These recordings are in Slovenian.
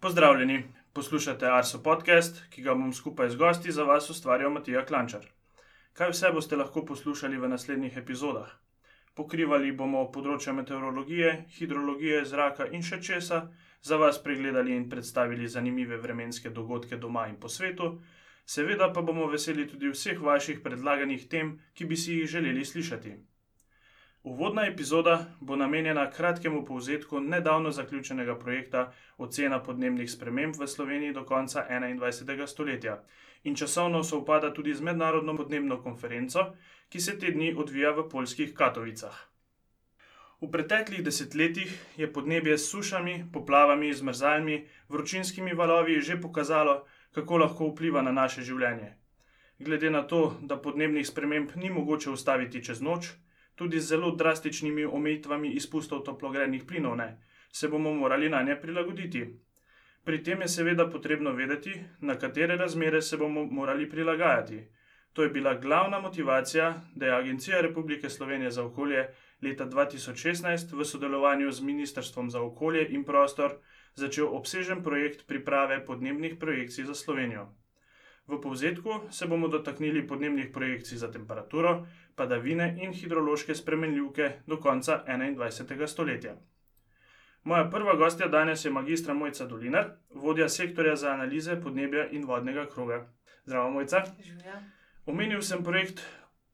Pozdravljeni, poslušate Arso podcast, ki ga bom skupaj z gosti za vas ustvarjal Matija Klančar. Kaj vse boste lahko poslušali v naslednjih epizodah? Pokrivali bomo področja meteorologije, hidrologije, zraka in še česa, za vas pregledali in predstavili zanimive vremenske dogodke doma in po svetu, seveda pa bomo veseli tudi vseh vaših predlaganih tem, ki bi si jih želeli slišati. Uvodna epizoda bo namenjena kratkemu povzetku nedavno zaključenega projekta Ocena podnebnih sprememb v Sloveniji do konca 21. stoletja in časovno se upada tudi z mednarodno podnebno konferenco, ki se te dni odvija v polskih Katovicah. V preteklih desetletjih je podnebje s sušami, poplavami, zmrzalmi, vročinskimi valovi že pokazalo, kako lahko vpliva na naše življenje. Glede na to, da podnebnih sprememb ni mogoče ustaviti čez noč, tudi z zelo drastičnimi omejitvami izpustov toplogrednih plinov, ne, se bomo morali na nje prilagoditi. Pri tem je seveda potrebno vedeti, na katere razmere se bomo morali prilagajati. To je bila glavna motivacija, da je Agencija Republike Slovenije za okolje leta 2016 v sodelovanju z Ministrstvom za okolje in prostor začel obsežen projekt priprave podnebnih projekcij za Slovenijo. V povzetku se bomo dotaknili podnebnih projekcij za temperaturo, padavine in hidrološke spremenljivke do konca 21. stoletja. Moja prva gostja danes je magistra Mojca Dolinar, vodja sektorja za analize podnebja in vodnega kroga. Zdravo, Mojca. Omenil sem projekt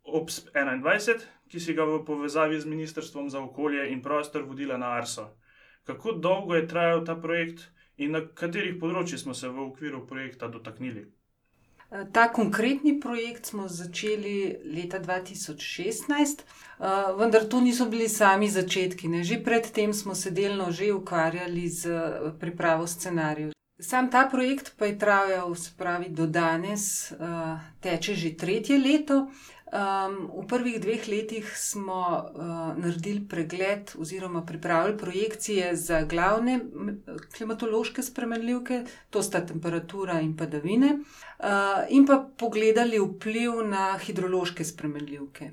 OPS 21, ki si ga v povezavi z Ministrstvom za okolje in prostor vodila na Arso. Kako dolgo je trajal ta projekt in na katerih področjih smo se v okviru projekta dotaknili? Ta konkretni projekt smo začeli leta 2016, eh, vendar to niso bili sami začetki. Ne. Že predtem smo se delno že ukvarjali z eh, pripravo scenarijev. Sam ta projekt pa je trajal, se pravi, do danes, eh, teče že tretje leto. Um, v prvih dveh letih smo uh, naredili pregled oziroma pripravili projekcije za glavne klimatološke spremenljivke, to sta temperatura in padavine, uh, in pa pogledali vpliv na hidrološke spremenljivke.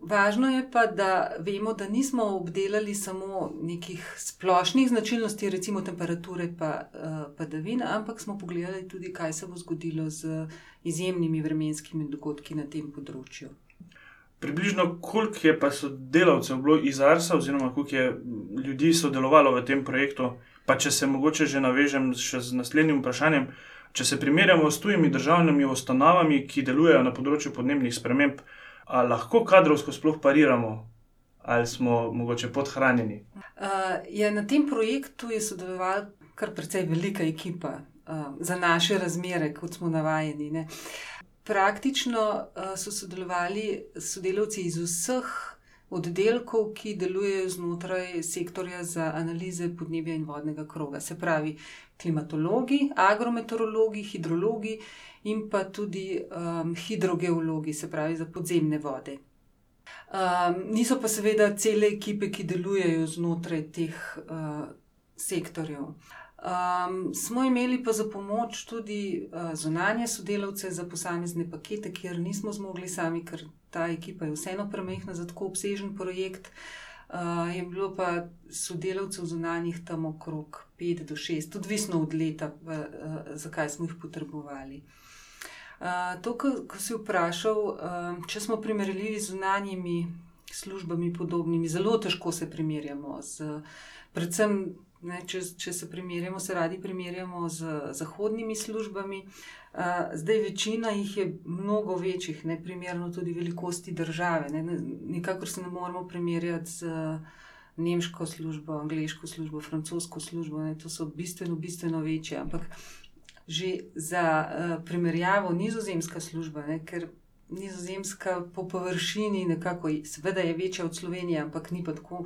Važno je pa, da vemo, da nismo obdelali samo nekih splošnih značilnosti, recimo temperature pa uh, padavin, ampak smo pogledali tudi, kaj se bo zgodilo z izjemnimi vremenskimi dogodki na tem področju. Približno koliko je pa sodelavcev bilo iz Arsa, oziroma koliko je ljudi sodelovalo v tem projektu, pa če se mogoče že navežem še z naslednjim vprašanjem. Če se primerjamo s tujimi državnimi ustanovami, ki delujejo na področju podnebnih sprememb, ali lahko kadrovsko sploh pariramo, ali smo mogoče podhranjeni? Uh, ja, na tem projektu je sodelovala kar precej velika ekipa uh, za naše razmere, kot smo navajeni. Ne. Praktično uh, so sodelovali sodelavci iz vseh oddelkov, ki delujejo znotraj sektorja za analize podnebja in vodnega kroga. Se pravi, klimatologi, agrometeorologi, hidrologi in pa tudi um, hidrogeologi, se pravi za podzemne vode. Um, niso pa seveda cele ekipe, ki delujejo znotraj teh uh, sektorjev. Um, smo imeli pa za pomoč tudi uh, zunanje sodelavce za posamezne pakete, kjer nismo zmogli sami, ker ta ekipa je vseeno premehna za tako obsežen projekt. Uh, je bilo pa sodelavcev zunanjih tam okrog 5 do 6, odvisno od leta, uh, uh, zakaj smo jih potrebovali. Uh, to, ko, si vprašal, uh, če smo primerljivi z zunanjimi službami, podobnimi, zelo težko se primerjamo. Z, predvsem Ne, če, če se primerjamo, se radi primerjamo z zahodnimi službami. Uh, zdaj, večina jih je mnogo večjih, ne primerno tudi velikosti države. Ne, nikakor se ne moremo primerjati z nemško službo, angliško službo, francosko službo. Ne, to so bistveno, bistveno večje. Ampak že za uh, primerjavo nizozemska služba, ne, ker nizozemska po površini nekako, seveda je večja od Slovenije, ampak ni pa tako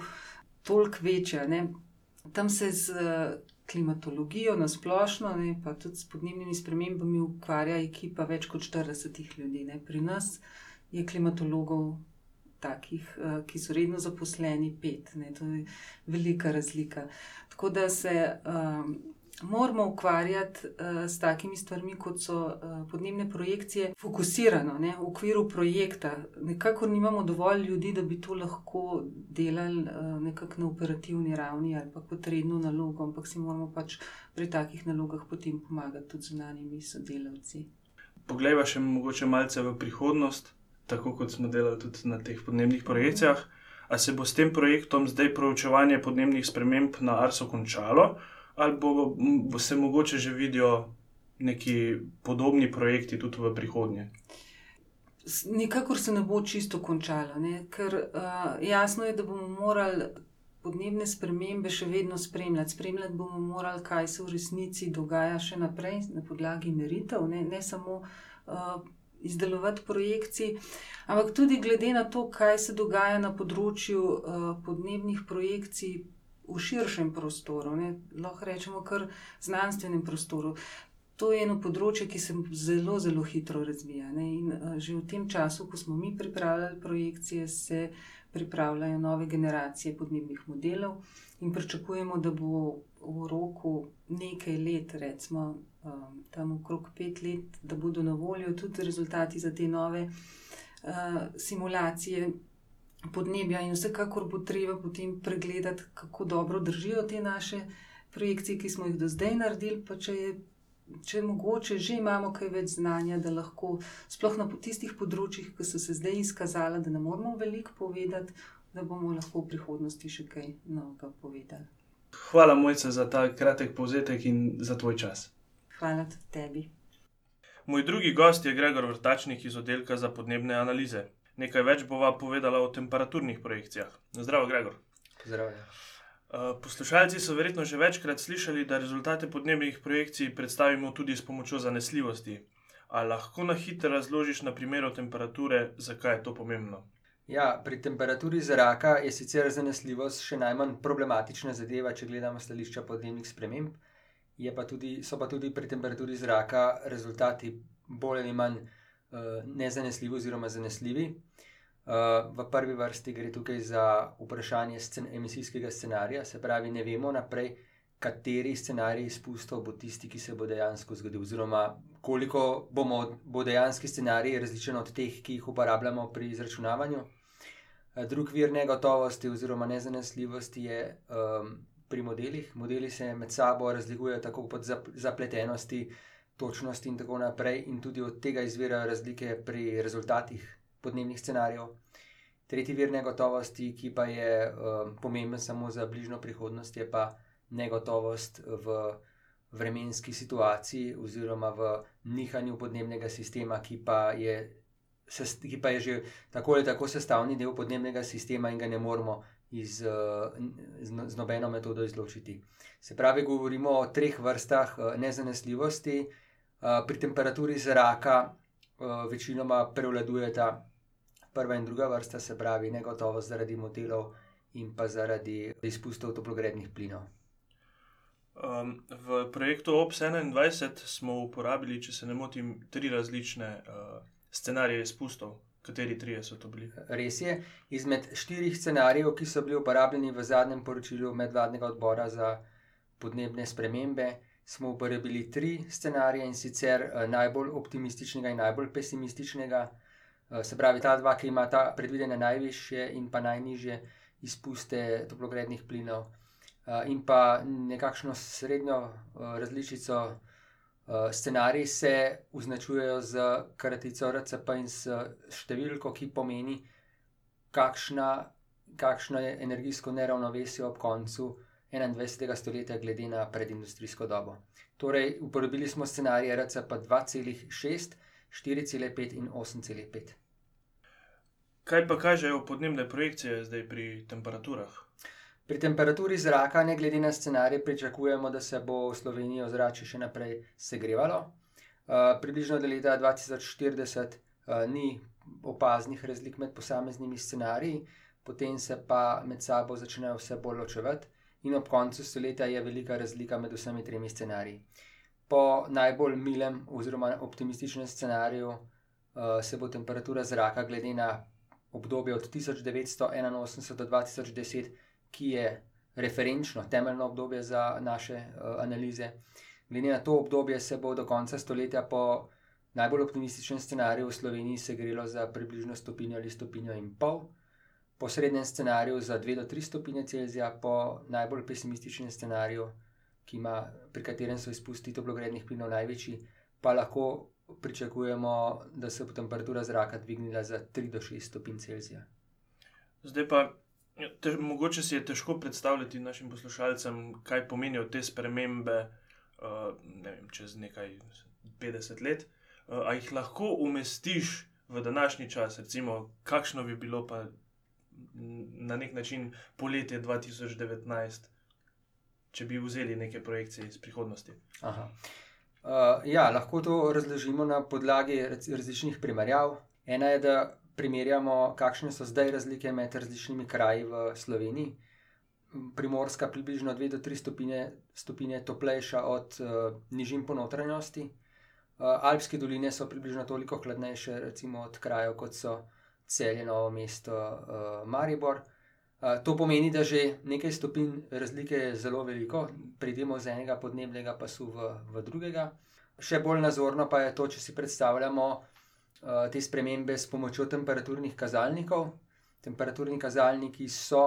toliko večja. Ne. Tam se z eh, klimatologijo na splošno, ne, pa tudi s podnebnimi spremembami ukvarja ekipa več kot 40 ljudi. Ne. Pri nas je klimatologov takih, eh, ki so redno zaposleni, pet. Ne. To je velika razlika. Tako da se um, moramo ukvarjati uh, s takimi stvarmi, kot so uh, podnebne projekcije, fokusirano ne, v okviru projekta. Nekako nimamo dovolj ljudi, da bi to lahko delali uh, nekako na operativni ravni ali pa kot redno nalogo, ampak si moramo pač pri takih nalogah potem pomagati tudi z nami sodelavci. Poglejva še mogoče malce v prihodnost, tako kot smo delali tudi na teh podnebnih projekcijah. A se bo s tem projektom zdaj proučevanje podnebnih sprememb na Arsu končalo? Ali bo, bo se mogoče že vidijo neki podobni projekti tudi v prihodnje? Nikakor se ne bo čisto končalo, ne? ker uh, jasno je, da bomo morali podnebne spremembe še vedno spremljati. Spremljati bomo morali, kaj se v resnici dogaja še naprej na podlagi meritev, ne, ne samo uh, izdelovati projekcij, ampak tudi glede na to, kaj se dogaja na področju uh, podnebnih projekcij v širšem prostoru, ne, lahko rečemo kar znanstvenem prostoru. To je eno področje, ki se zelo, zelo hitro razvija. Ne, in uh, že v tem času, ko smo mi pripravljali projekcije, se pripravljajo nove generacije podnebnih modelov, in pričakujemo, da bo v roku nekaj let, recimo um, tam okrog pet let, da bodo na voljo tudi rezultati za te nove uh, simulacije podnebja, in vsekakor bo treba potem pregledati, kako dobro držijo te naše projekcije, ki smo jih do zdaj naredili. Pa če je, če mogoče, že imamo kaj več znanja, da lahko, sploh na tistih področjih, ki so se zdaj izkazala, da ne moramo veliko povedati, da bomo lahko v prihodnosti še kaj novega povedali. Hvala, Mojca, za ta kratek povzetek in za tvoj čas. Hvala tudi tebi. Moj drugi gost je Gregor Vrtačnik iz oddelka za podnebne analize. Nekaj več bova povedala o temperaturnih projekcijah. Zdravo, Gregor. Zdravo. Uh, poslušalci so verjetno že večkrat slišali, da rezultate podnebnih projekcij predstavimo tudi s pomočjo zanesljivosti. Ali lahko na hitro razložiš na primeru temperature, zakaj je to pomembno? Ja, pri temperaturi zraka je sicer zanesljivost še najmanj problematična zadeva, če gledamo stališča podnebnih sprememb. Pa tudi, so pa tudi pri temperaturi zraka rezultati bolj ali manj nezanesljivi oziroma zanesljivi. Uh, v prvi vrsti gre tukaj za vprašanje scen emisijskega scenarija, se pravi, ne vemo naprej, kateri scenarij izpustov bo tisti, ki se bo dejansko zgodil, oziroma koliko bomo, bo dejanski scenarij različen od teh, ki jih uporabljamo pri izračunavanju. Uh, drug vir negotovosti oziroma nezanesljivosti je um, pri modelih. Modeli se med sabo razlikujejo tako pod zapletenosti, točnosti in tako naprej, in tudi od tega izvirajo razlike pri rezultatih podnebnih scenarijev. Tretji vir negotovosti, ki pa je um, pomemben samo za bližnjo prihodnost, je pa negotovost v vremenski situaciji oziroma v nihanju podnebnega sistema, ki pa je, ki pa je že tako ali tako sestavni del podnebnega sistema in ga ne moremo iz, uh, z, z nobeno metodo izločiti. Se pravi, govorimo o treh vrstah uh, nezanesljivosti. Uh, pri temperaturi zraka uh, večinoma prevladujeta prva in druga vrsta, se pravi, negotovost zaradi modelov in pa zaradi izpustov toplogrednih plinov. Um, v projektu OPS 21 smo uporabili, če se ne motim, tri različne uh, scenarije izpustov. Kateri trije so to bili? Res je. Izmed štirih scenarijev, ki so bili uporabljeni v zadnjem poročilu medvladnega odbora za podnebne spremembe, smo uporabili tri scenarije in sicer uh, najbolj optimističnega in najbolj pesimističnega. Eh, se pravi, ta dva, ki ima ta predvidene najvišje in pa najnižje izpuste toplogrednih plinov, eh, in pa nekakšno srednjo eh, različico. Scenariji se označujejo z kratico RCP in s številko, ki pomeni, kakšna, kakšno je energijsko neravnovesje ob koncu 21. stoletja, glede na predindustrijsko dobo. Torej, uporabili smo scenarije RCP 2,6, 4,5 in 8,5. Kaj pa kažejo podnebne projekcije zdaj pri temperaturah? Pri temperaturi zraka, ne glede na scenarij, pričakujemo, da se bo v Sloveniji ozračje še naprej segrevalo. Uh, približno do leta 2040 uh, ni opaznih razlik med posameznimi scenariji, potem se pa med sabo začnejo vse bolj ločevati, in ob koncu stoletja je velika razlika med vsemi tremi scenariji. Po najbolj milem oziroma optimističnem scenariju uh, se bo temperatura zraka, glede na obdobje od 1981 do 2010, ki je referenčno, temeljno obdobje za naše uh, analize. Glede na to obdobje se bo do konca stoletja po najbolj optimističnem scenariju v Sloveniji segrelo za približno stopinjo ali stopinjo in pol, po srednjem scenariju za 2 do 3 stopinje Celzija, po najbolj pesimističnem scenariju, ima, pri katerem so izpusti toplogrednih plinov največji, pa lahko pričakujemo, da se bo temperatura zraka dvignila za 3 do 6 stopinj Celzija. Zdaj pa, te, mogoče si je težko predstavljati našim poslušalcem, kaj pomenijo te spremembe uh, ne vem, čez nekaj 50 let. Uh, a jih lahko umestiš v današnji čas, recimo, kakšno bi bilo pa na nek način poletje 2019, če bi vzeli neke projekcije iz prihodnosti. Aha. Uh, ja, lahko to razložimo na podlagi različnih primerjav. Ena je, da primerjamo, kakšne so zdaj razlike med različnimi kraji v Sloveniji. Primorska je približno 2 do 3 stopinje, stopinje toplejša od uh, nižin po notranjosti. Uh, Alpske doline so približno toliko hladnejše, recimo od krajev kot so celje, novo mesto, uh, Maribor. Uh, to pomeni, da že nekaj stopinj razlike je zelo veliko, pridemo z enega podnebnega pasu v, v drugega. Še bolj nazorno pa je to, če si predstavljamo Eh, te spremembe s pomočjo temperaturnih kazalnikov. Temperaturni kazalniki so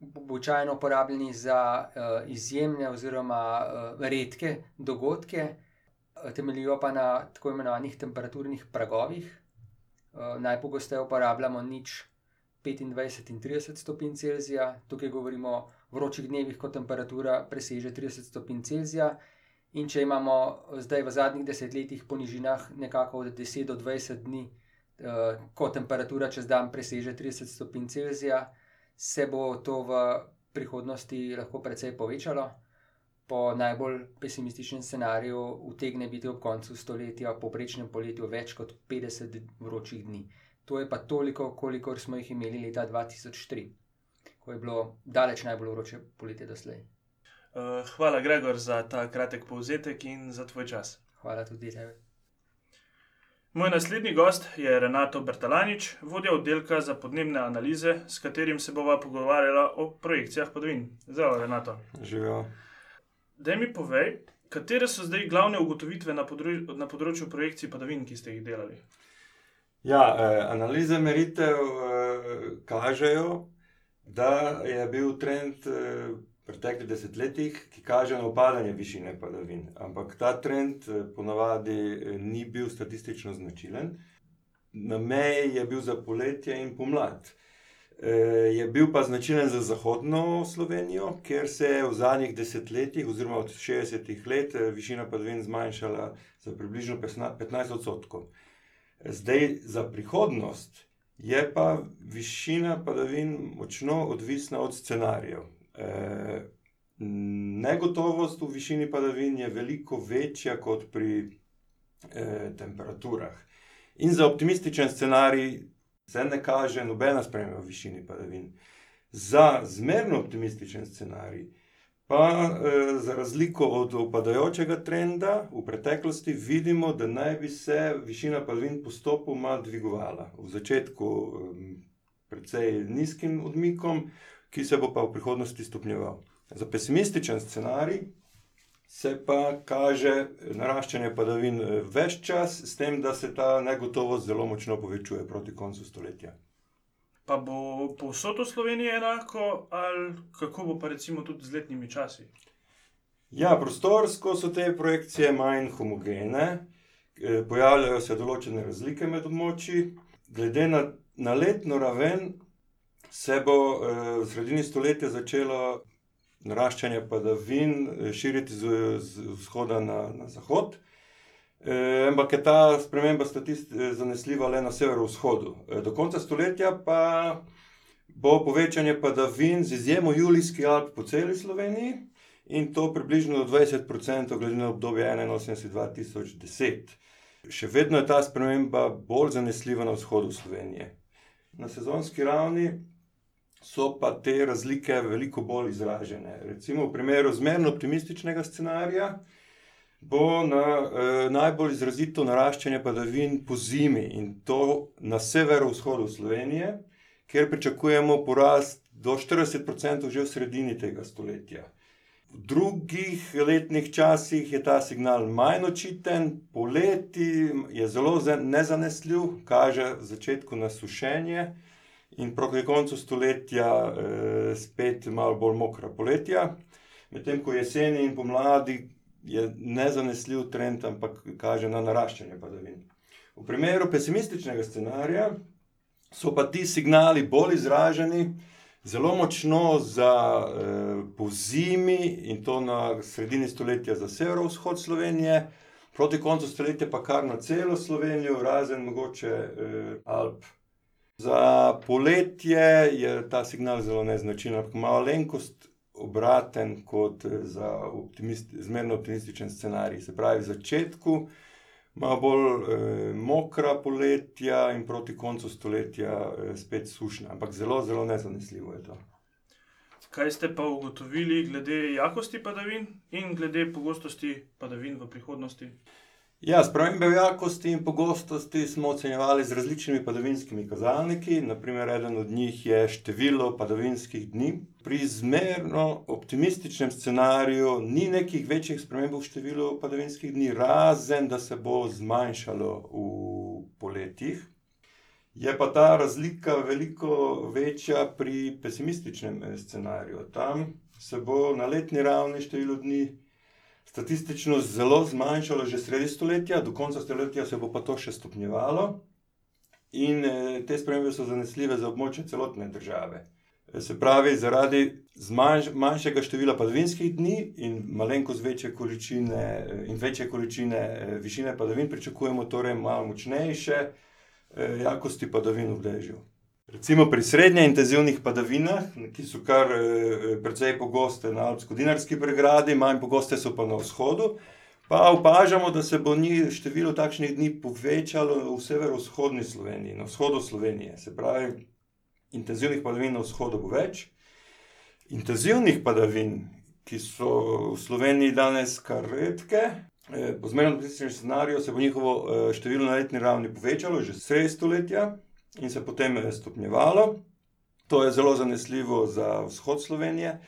običajno uporabljeni za uh, izjemne oziroma uh, redke dogodke, temeljijo pa na tako imenovanih temperaturnih pragovih. Uh, najpogosteje uporabljamo nič 25 in 30 stopinj Celzija, tukaj govorimo o vročih dnevih, ko temperatura preseže 30 stopinj Celzija. In če imamo zdaj v zadnjih desetletjih po nižinah nekako od 10 do 20 dni, uh, ko temperatura čez dan preseže 30 stopinj Celzija, se bo to v prihodnosti lahko precej povečalo. Po najbolj pesimističnem scenariju utegne biti ob koncu stoletja, v povprečnem poletju, več kot 50 vročih dni. To je pa toliko, kolikor smo jih imeli leta 2003, ko je bilo daleč najbolj vroče poletje doslej. Eh, hvala, Gregor, za ta kratek povzetek in za tvoj čas. Hvala tudi tebi. Moj naslednji gost je Renato Bertalanič, vodja oddelka za podnebne analize, s katerim se bova pogovarjala o projekcijah padavin. Zdravo, Renato. Živijo. Da mi povej, katere so zdaj glavne ugotovitve na, področ na področju projekcij padavin, ki ste jih delali? Ja, eh, analize meritev eh, kažejo, da je bil trend. Eh, preteklih desetletjih, ki kaže na upadanje višine padavin. Ampak ta trend eh, ponavadi eh, ni bil statistično značilen. Na meji je bil za poletje in pomlad. E, je bil pa značilen za zahodno Slovenijo, ker se je v zadnjih desetletjih, oziroma od 60-ih let, višina padavin zmanjšala za približno 15 odstotkov. Zdaj, za prihodnost je pa višina padavin močno odvisna od scenarijev. Eh, negotovost v višini padavin je veliko večja kot pri eh, temperaturah. In za optimističen scenarij se ne kaže nobena sprememba v višini padavin. Za zmerno optimističen scenarij, pa eh, za razliko od upadajočega trenda v preteklosti, vidimo, da naj bi se višina padavin postopoma dvigovala. V začetku eh, precej nizkim odmikom, ki se bo pa v prihodnosti stopnjeval. Za pesimističen scenarij se pa kaže naraščanje padavin eh, več čas, s tem, da se ta negotovost zelo močno povečuje proti koncu stoletja. Pa bo povsod v Sloveniji enako, ali kako bo pa recimo tudi z letnimi časi? Ja, prostorsko so te projekcije manj homogene, eh, pojavljajo se določene razlike med območji. Glede na, na letno raven se bo eh, v sredini stoletja začelo naraščanje padavin eh, širiti z, z vzhoda na, na zahod. Eh, ampak je ta sprememba zanesljiva le na severovzhodu. Do konca stoletja pa bo povečanje padavin z izjemo Julijskih Alp po celi Sloveniji in to približno do 20% glede na obdobje 81-2010. Še vedno je ta sprememba bolj zanesljiva na vzhodu Slovenije. Na sezonski ravni so pa te razlike veliko bolj izražene. Recimo v primeru zmerno optimističnega scenarija bo na, eh, najbolj izrazito naraščanje padavin po zimi in to na severovzhodu Slovenije, kjer pričakujemo porast do 40% že v sredini tega stoletja. V drugih letnih časih je ta signal manj očiten, poleti je zelo nezanesljiv, kaže v začetku na sušenje, in proti koncu stoletja eh, spet malo bolj mokra poletja. Medtem ko jeseni in pomladi je nezanesljiv trend, ampak kaže na naraščanje padavin. V primeru pesimističnega scenarija so pa ti signali bolj izraženi, zelo močno za eh, po zimi in to na sredini stoletja za severovzhod Slovenije, proti koncu stoletja pa kar na celo Slovenijo, razen mogoče eh, Alp. Za poletje je ta signal zelo neznačilen, ampak malenkost obraten kot za optimist, zmerno optimističen scenarij. Se pravi, v začetku malo bolj eh, mokra poletja in proti koncu stoletja eh, spet sušna, ampak zelo, zelo nezanesljivo je to. Kaj ste pa ugotovili glede jakosti padavin in glede pogostosti padavin v prihodnosti? Ja, spremembe jakosti in pogostosti smo ocenjevali z različnimi padavinskimi kazalniki. Naprimer, eden od njih je število padavinskih dni. Pri zmerno optimističnem scenariju ni nekih večjih sprememb v številu padavinskih dni, razen da se bo zmanjšalo v poletjih. Je pa ta razlika veliko večja pri pesimističnem scenariju. Tam se bo na letni ravni število dni statistično zelo zmanjšalo že sredi stoletja, do konca stoletja se bo pa to še stopnjevalo. In eh, te spremembe so zanesljive za območje celotne države. Eh, se pravi, zaradi zmanjš, manjšega števila padavinskih dni in malenkost večje količine, eh, in večje količine višine padavin, pričakujemo torej malo močnejše jakosti padavin v dežju. Recimo pri srednje intenzivnih padavinah, ki so kar eh, precej pogoste na Alpsko-Dinarski pregradi, manj pogoste so pa na vzhodu, pa opažamo, da se bo njih število takšnih dni povečalo v severovzhodni Sloveniji, na vzhodu Slovenije. Se pravi, intenzivnih padavin na vzhodu bo več. Intenzivnih padavin, ki so v Sloveniji danes kar redke, eh, po zmernem optimističnem scenariju se bo njihovo eh, število na letni ravni povečalo že sredi stoletja in se potem je stopnjevalo. To je zelo zanesljivo za vzhod Slovenije.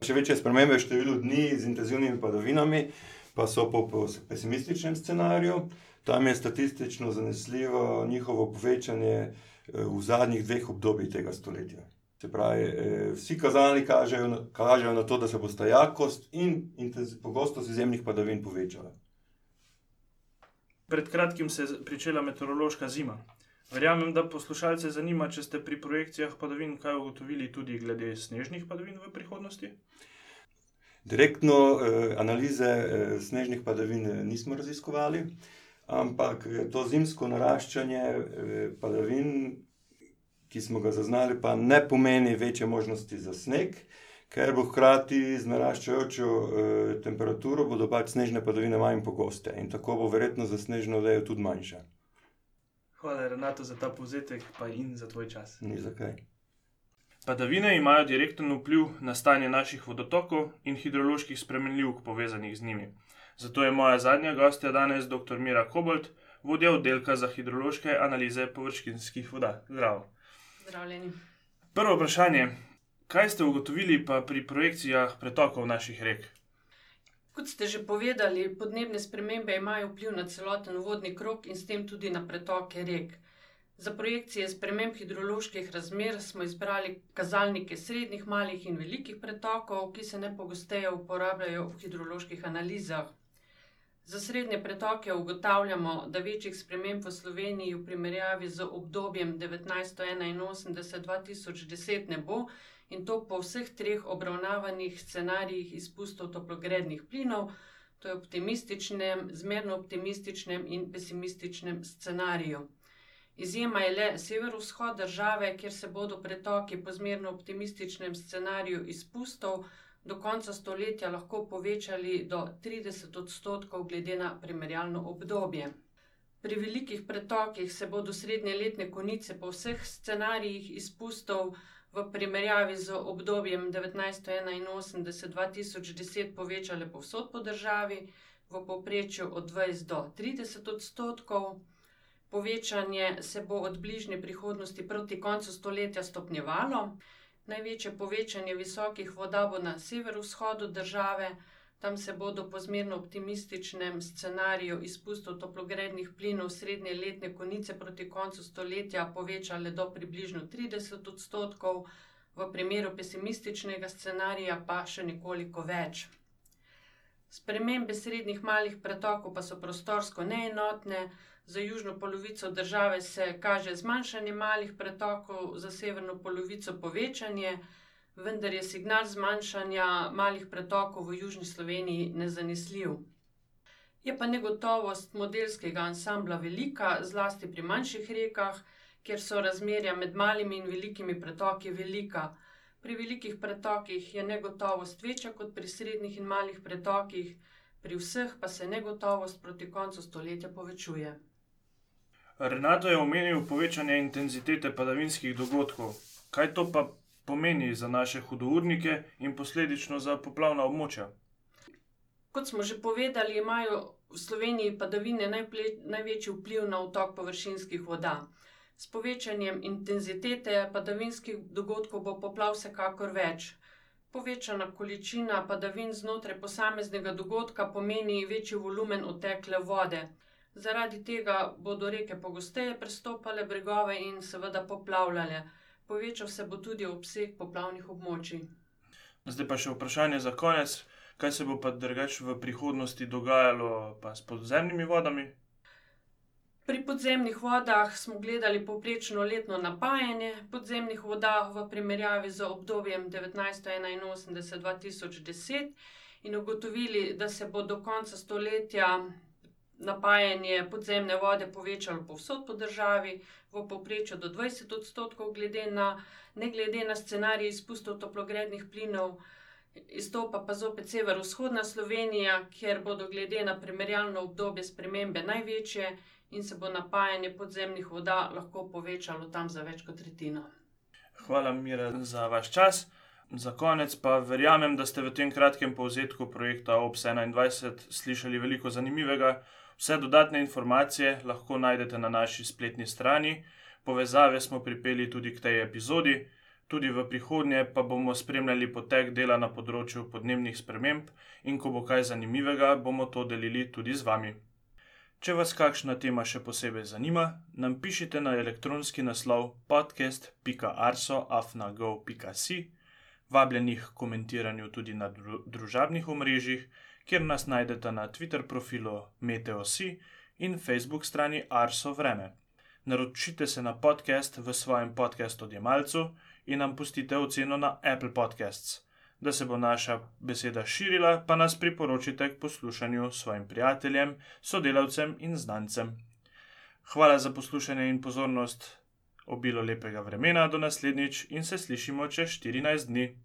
Še večje spremembe v številu dni z intenzivnimi padavinami, pa so po pesimističnem scenariju. Tam je statistično zanesljivo njihovo povečanje eh, v zadnjih dveh obdobjih tega stoletja. Se pravi, eh, vsi kazalniki kažejo, kažejo na to, da se bo sta jakost in pogostost izjemnih padavin povečala. Pred kratkim se je začela meteorološka zima. Verjamem, da poslušalce zanima, če ste pri projekcijah padavin kaj ugotovili tudi glede snežnih padavin v prihodnosti. Direktno eh, analize eh, snežnih padavin eh, nismo raziskovali, ampak eh, to zimsko naraščanje eh, padavin, ki smo ga zaznali, pa ne pomeni večje možnosti za sneg, ker bo hkrati z naraščajočo eh, temperaturo bodo pač snežne padavine manj pogoste in tako bo verjetno za snežno odejo tudi manjša. Hvala, Renato, za ta povzetek in za tvoj čas. Ni zakaj. Padavine imajo direkten vpliv na stanje naših vodotokov in hidroloških spremenljivk povezanih z njimi. Zato je moja zadnja gostja danes dr. Mira Kobold, vodja oddelka za hidrološke analize površinskih voda. Zdravo. Zdravljeni. Prvo vprašanje. Kaj ste ugotovili pa pri projekcijah pretokov naših rek? Kot ste že povedali, podnebne spremembe imajo vpliv na celoten vodni krok in s tem tudi na pretoke rek. Za projekcije sprememb hidroloških razmer smo izbrali kazalnike srednjih, malih in velikih pretokov, ki se najpogosteje uporabljajo v hidroloških analizah. Za srednje pretoke ugotavljamo, da večjih sprememb v Sloveniji v primerjavi z obdobjem 1981-2010 ne bo, in to po vseh treh obravnavanih scenarijih izpustov toplogrednih plinov, to je optimističnem, zmerno optimističnem in pesimističnem scenariju. Izjema je le severovzhod države, kjer se bodo pretoki po zmerno optimističnem scenariju izpustov do konca stoletja lahko povečali do 30 odstotkov glede na primerjalno obdobje. Pri velikih pretokih se bodo srednje letne konice po vseh scenarijih izpustov v primerjavi z obdobjem 1981-2010 povečale povsod po državi, v povprečju od 20 do 30 odstotkov. Povečanje se bo od bližnje prihodnosti proti koncu stoletja stopnjevalo. Največje povečanje visokih voda bo na severovzhodu države, tam se bodo po zmerno optimističnem scenariju izpustov toplogrednih plinov srednje letne konice proti koncu stoletja povečale do približno 30 odstotkov, v primeru pesimističnega scenarija pa še nekoliko več. Spremembe srednjih malih pretokov pa so prostorsko neenotne. Za južno polovico države se kaže zmanjšanje malih pretokov, za severno polovico povečanje, vendar je signal zmanjšanja malih pretokov v južni Sloveniji nezanesljiv. Je pa negotovost modelskega ansambla velika, zlasti pri manjših rekah, kjer so razmerja med malimi in velikimi pretoki velika. Pri velikih pretokih je negotovost večja kot pri srednjih in malih pretokih, pri vseh pa se negotovost proti koncu stoletja povečuje. Renato je omenil povečanje intenzitete padavinskih dogodkov. Kaj to pa pomeni za naše hudournike in posledično za poplavna območja? Kot smo že povedali, imajo v Sloveniji padavine najple, največji vpliv na otok površinskih voda. S povečanjem intenzitete padavinskih dogodkov bo poplav vsekakor več. Povečana količina padavin znotraj posameznega dogodka pomeni večji volumen otekle vode. Zaradi tega bodo reke pogosteje prestopale bregove in seveda poplavljale. Povečal se bo tudi obseg poplavnih območij. Zdaj pa še vprašanje za konec. Kaj se bo pa drugače v prihodnosti dogajalo pa s podzemnimi vodami? Pri podzemnih vodah smo gledali povprečno letno napajanje podzemnih voda v primerjavi z obdobjem 1981-2010 in ugotovili, da se bo do konca stoletja napajanje podzemne vode povečalo povsod po državi, v povprečju do 20 odstotkov, glede na, ne glede na scenarij izpustov toplogrednih plinov. Izstopa pa zopet severovzhodna Slovenija, kjer bodo glede na primerjalno obdobje spremembe največje in se bo napajanje podzemnih voda lahko povečalo tam za več kot tretjino. Hvala, Mira, za vaš čas. Za konec pa verjamem, da ste v tem kratkem povzetku projekta OPS 21 slišali veliko zanimivega. Vse dodatne informacije lahko najdete na naši spletni strani, povezave smo pripeli tudi k tej epizodi, tudi v prihodnje pa bomo spremljali potek dela na področju podnebnih sprememb in ko bo kaj zanimivega, bomo to delili tudi z vami. Če vas kakšna tema še posebej zanima, nam pišite na elektronski naslov podcast.arso.afnago.si, vabljenih komentiranju tudi na družabnih omrežjih kjer nas najdete na Twitter profilu Meteosi in Facebook strani Arso Vreme. Naročite se na podcast v svojem podkastu odjemalcu in nam pustite oceno na Apple Podcasts. Da se bo naša beseda širila, pa nas priporočite k poslušanju svojim prijateljem, sodelavcem in znancem. Hvala za poslušanje in pozornost, obilo lepega vremena do naslednjič in se slišimo čez 14 dni.